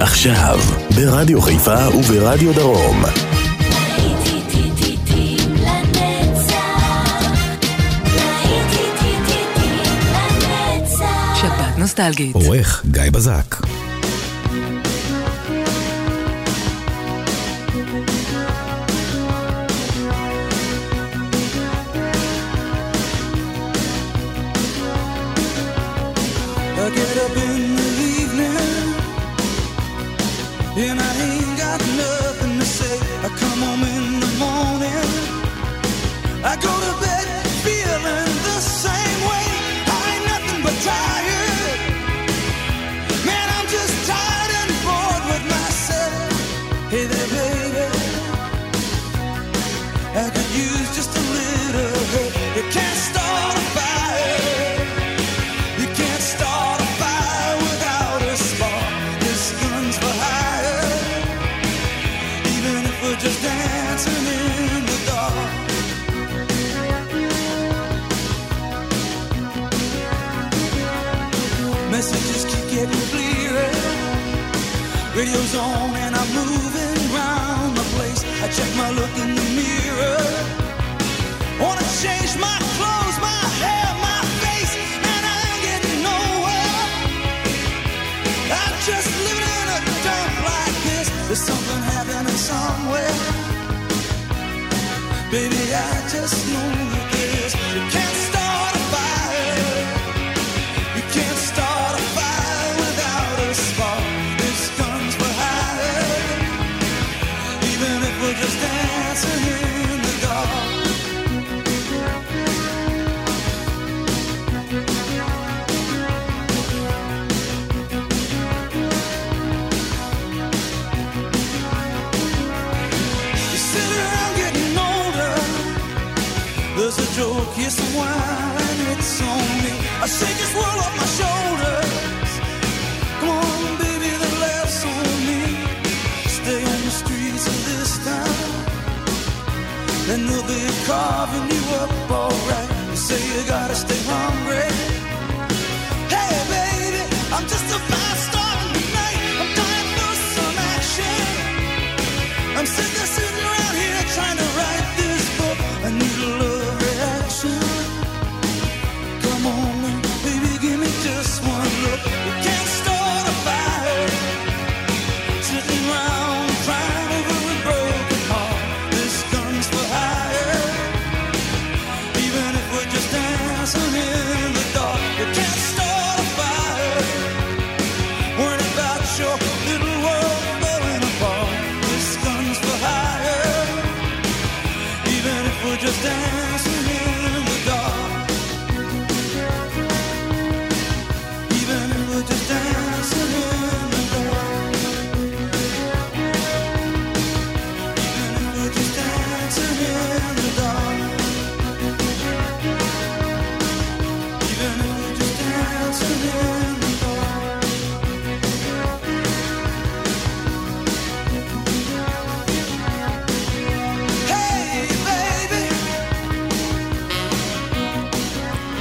עכשיו, ברדיו חיפה וברדיו דרום. שבת נוסטלגית. עורך גיא בזק. Get up in the I look in the mirror. Wanna change my clothes, my hair, my face, and I ain't getting nowhere. I'm just in a dump like this. There's somewhere. Baby, I just know.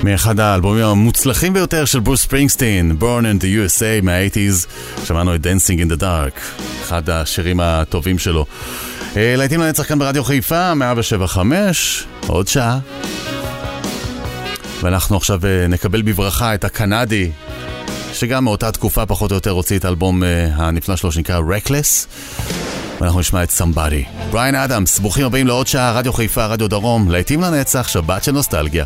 מאחד האלבומים המוצלחים ביותר של ברוס ספרינגסטין, Born in the USA מה-80's, שמענו את Dancing in the Dark, אחד השירים הטובים שלו. אה, להיטים לנצח כאן ברדיו חיפה, 175, עוד שעה. ואנחנו עכשיו אה, נקבל בברכה את הקנדי, שגם מאותה תקופה פחות או יותר הוציא את האלבום אה, הנפלא שלו שנקרא Reckless. ואנחנו נשמע את סמבאדי. בריין אדמס, ברוכים הבאים לעוד שעה, רדיו חיפה, רדיו דרום, לעתים לנצח, שבת של נוסטלגיה.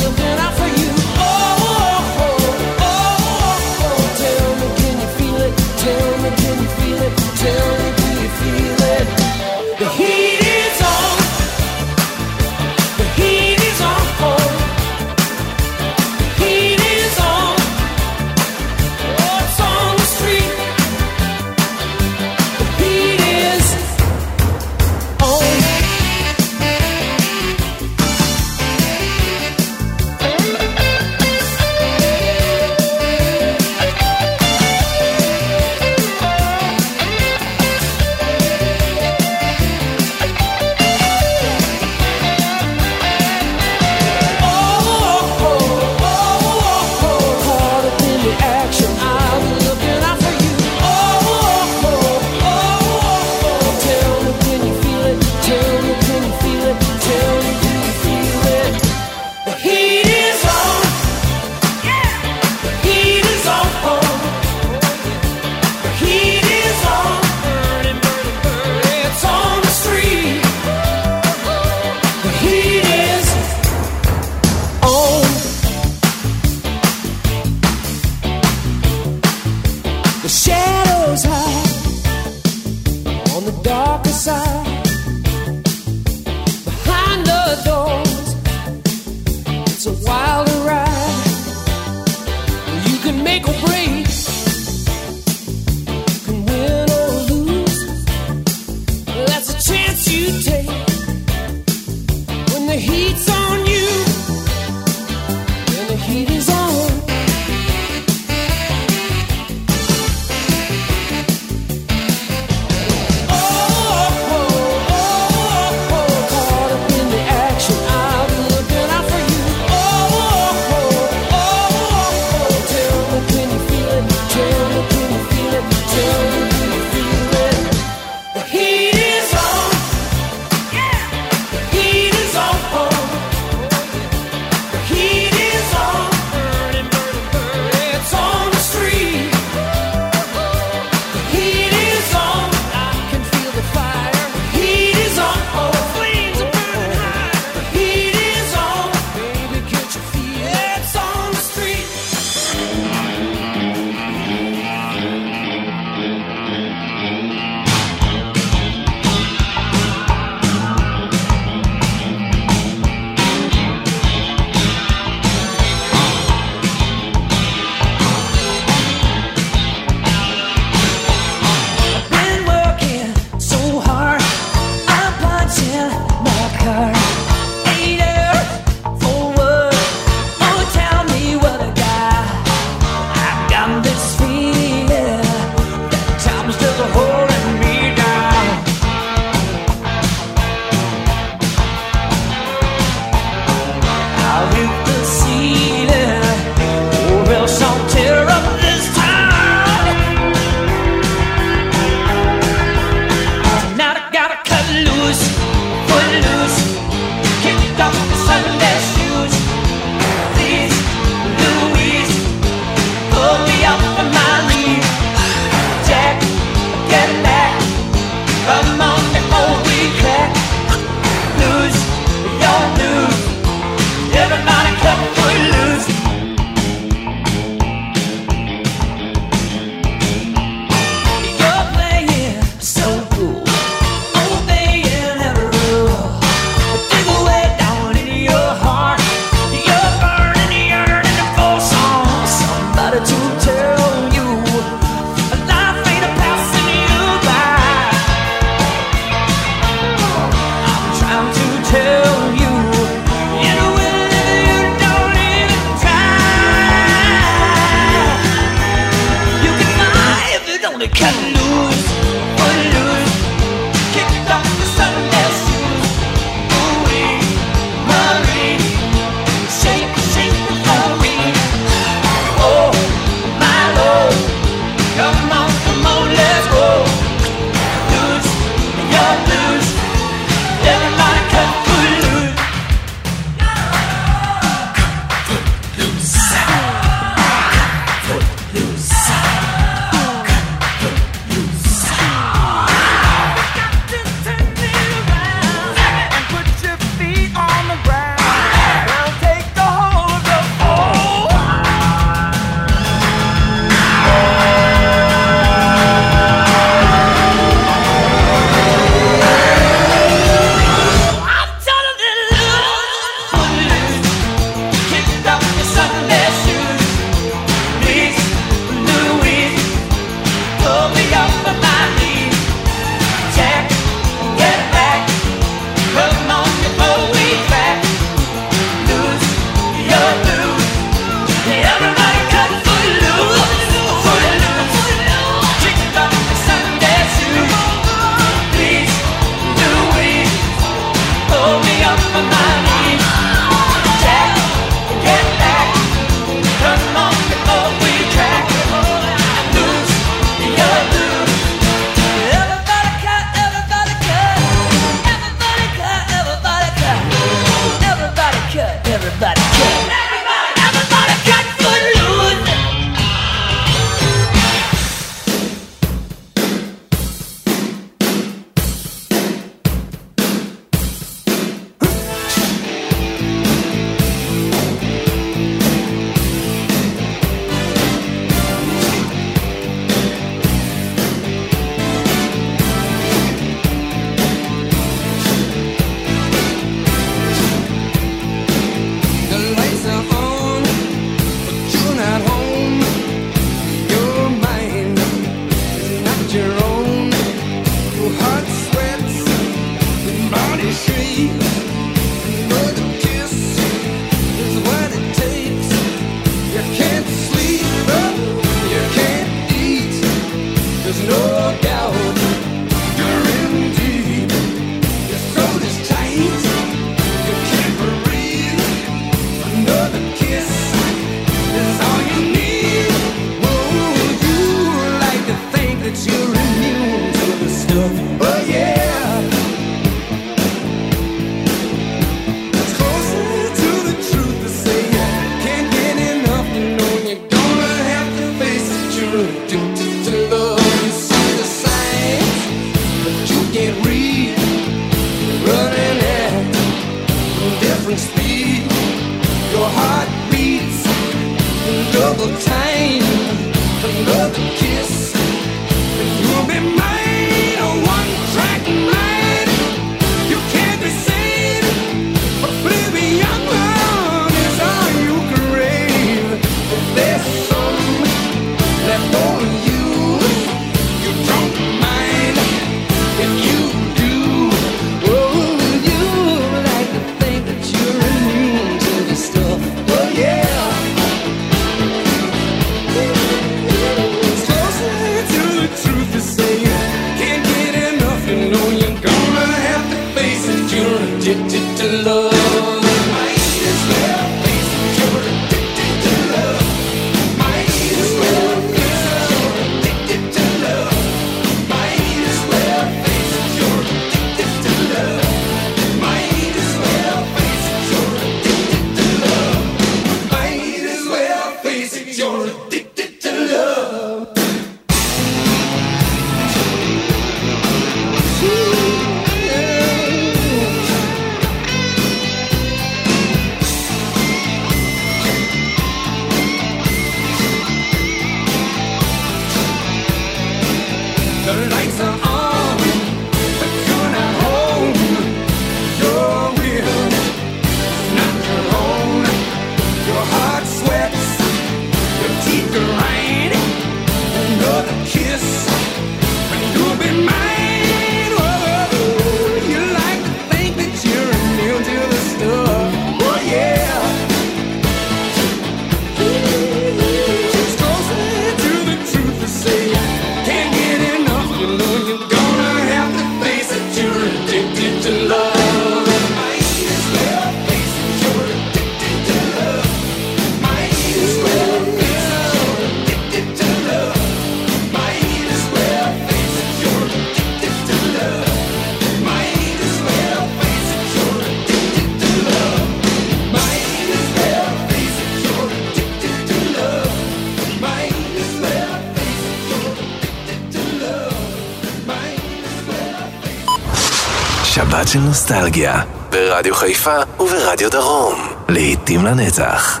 של נוסטלגיה, ברדיו חיפה וברדיו דרום, לעיתים לנצח.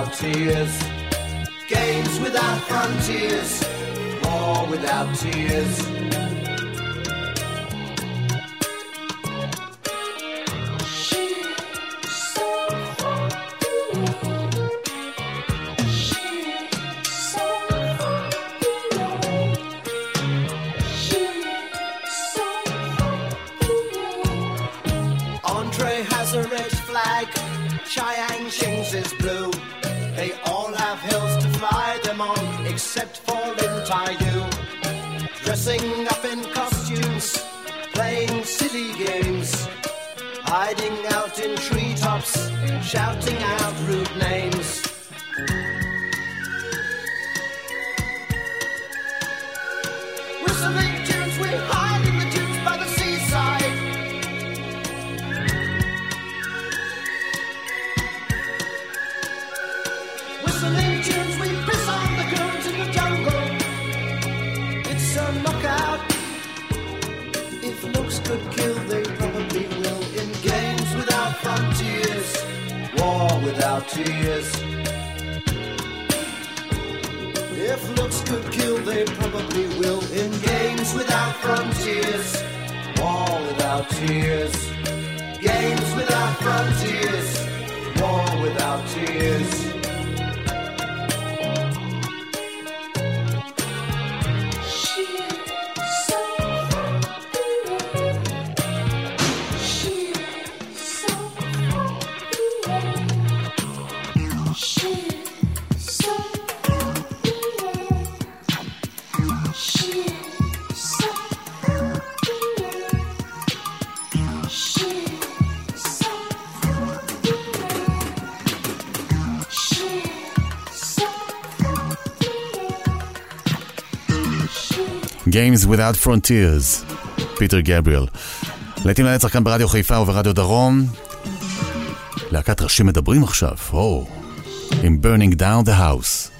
without tears, games without frontiers, war without tears. party is. If looks could kill, they probably will. In games without frontiers, war without tears. Games without frontiers, war without tears. Without Frontiers, פיטר גבריאל. לעתים לנצח כאן ברדיו חיפה וברדיו דרום. להקת ראשים מדברים עכשיו, או, oh, עם Burning Down the House.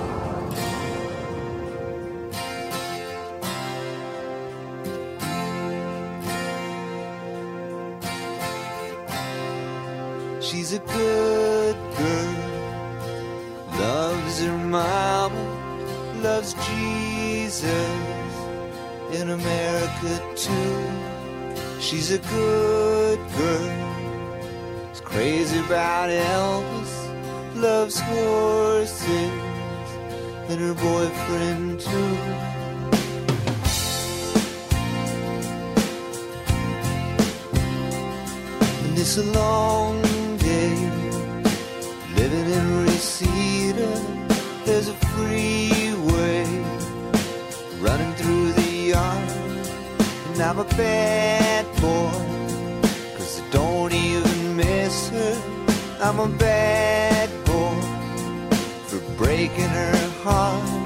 好。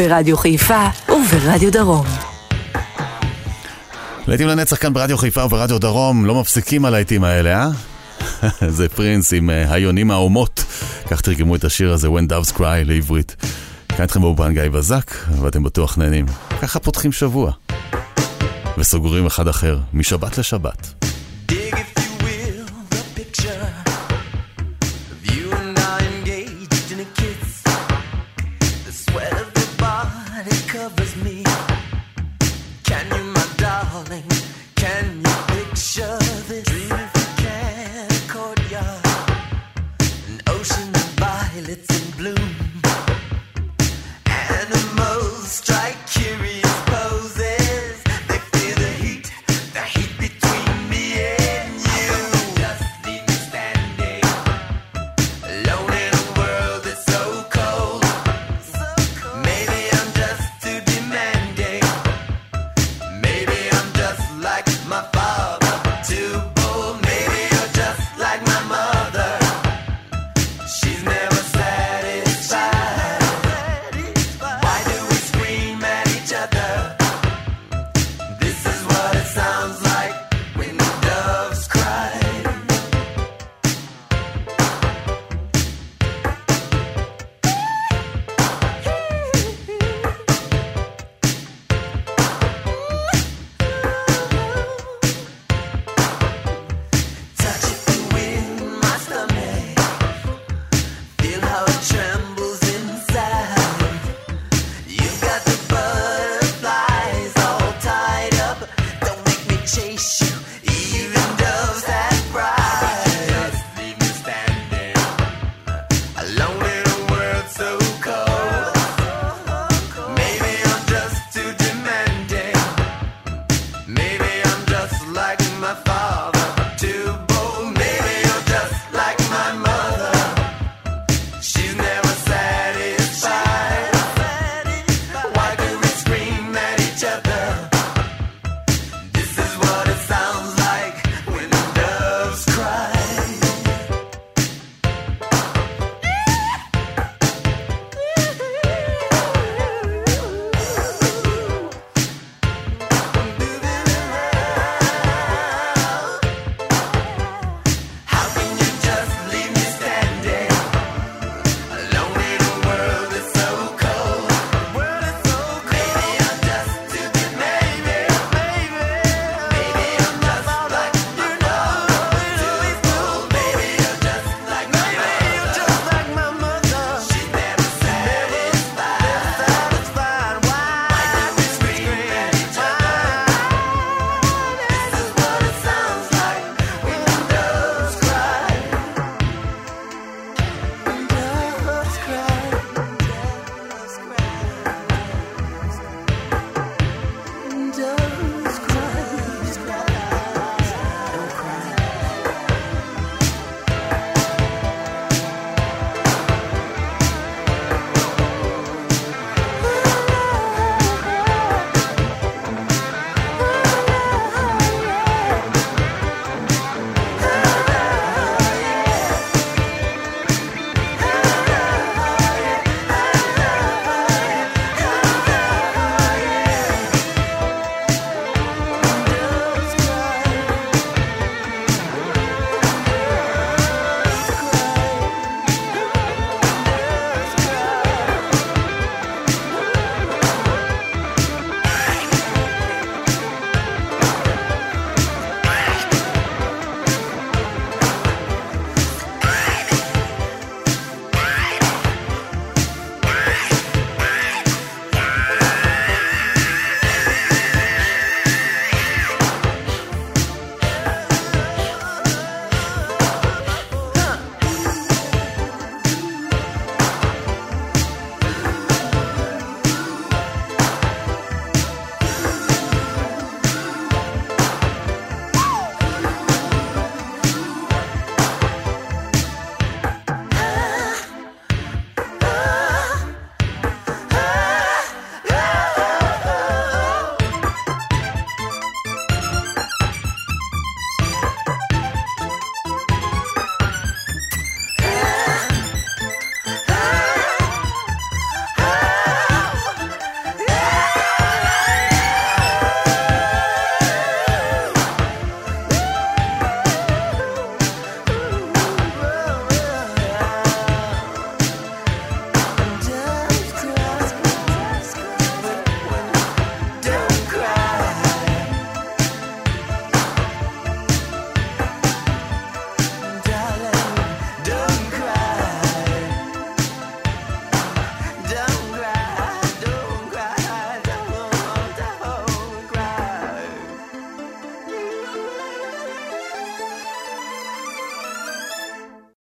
ברדיו חיפה וברדיו דרום. להיטים לנצח כאן ברדיו חיפה וברדיו דרום, לא מפסיקים על ההיטים האלה, אה? זה פרינס עם אה, היונים האומות, כך תרגמו את השיר הזה, When Doves Cry לעברית. כאן איתכם באופן גיא בזק, ואתם בטוח נהנים. ככה פותחים שבוע. וסוגרים אחד אחר, משבת לשבת.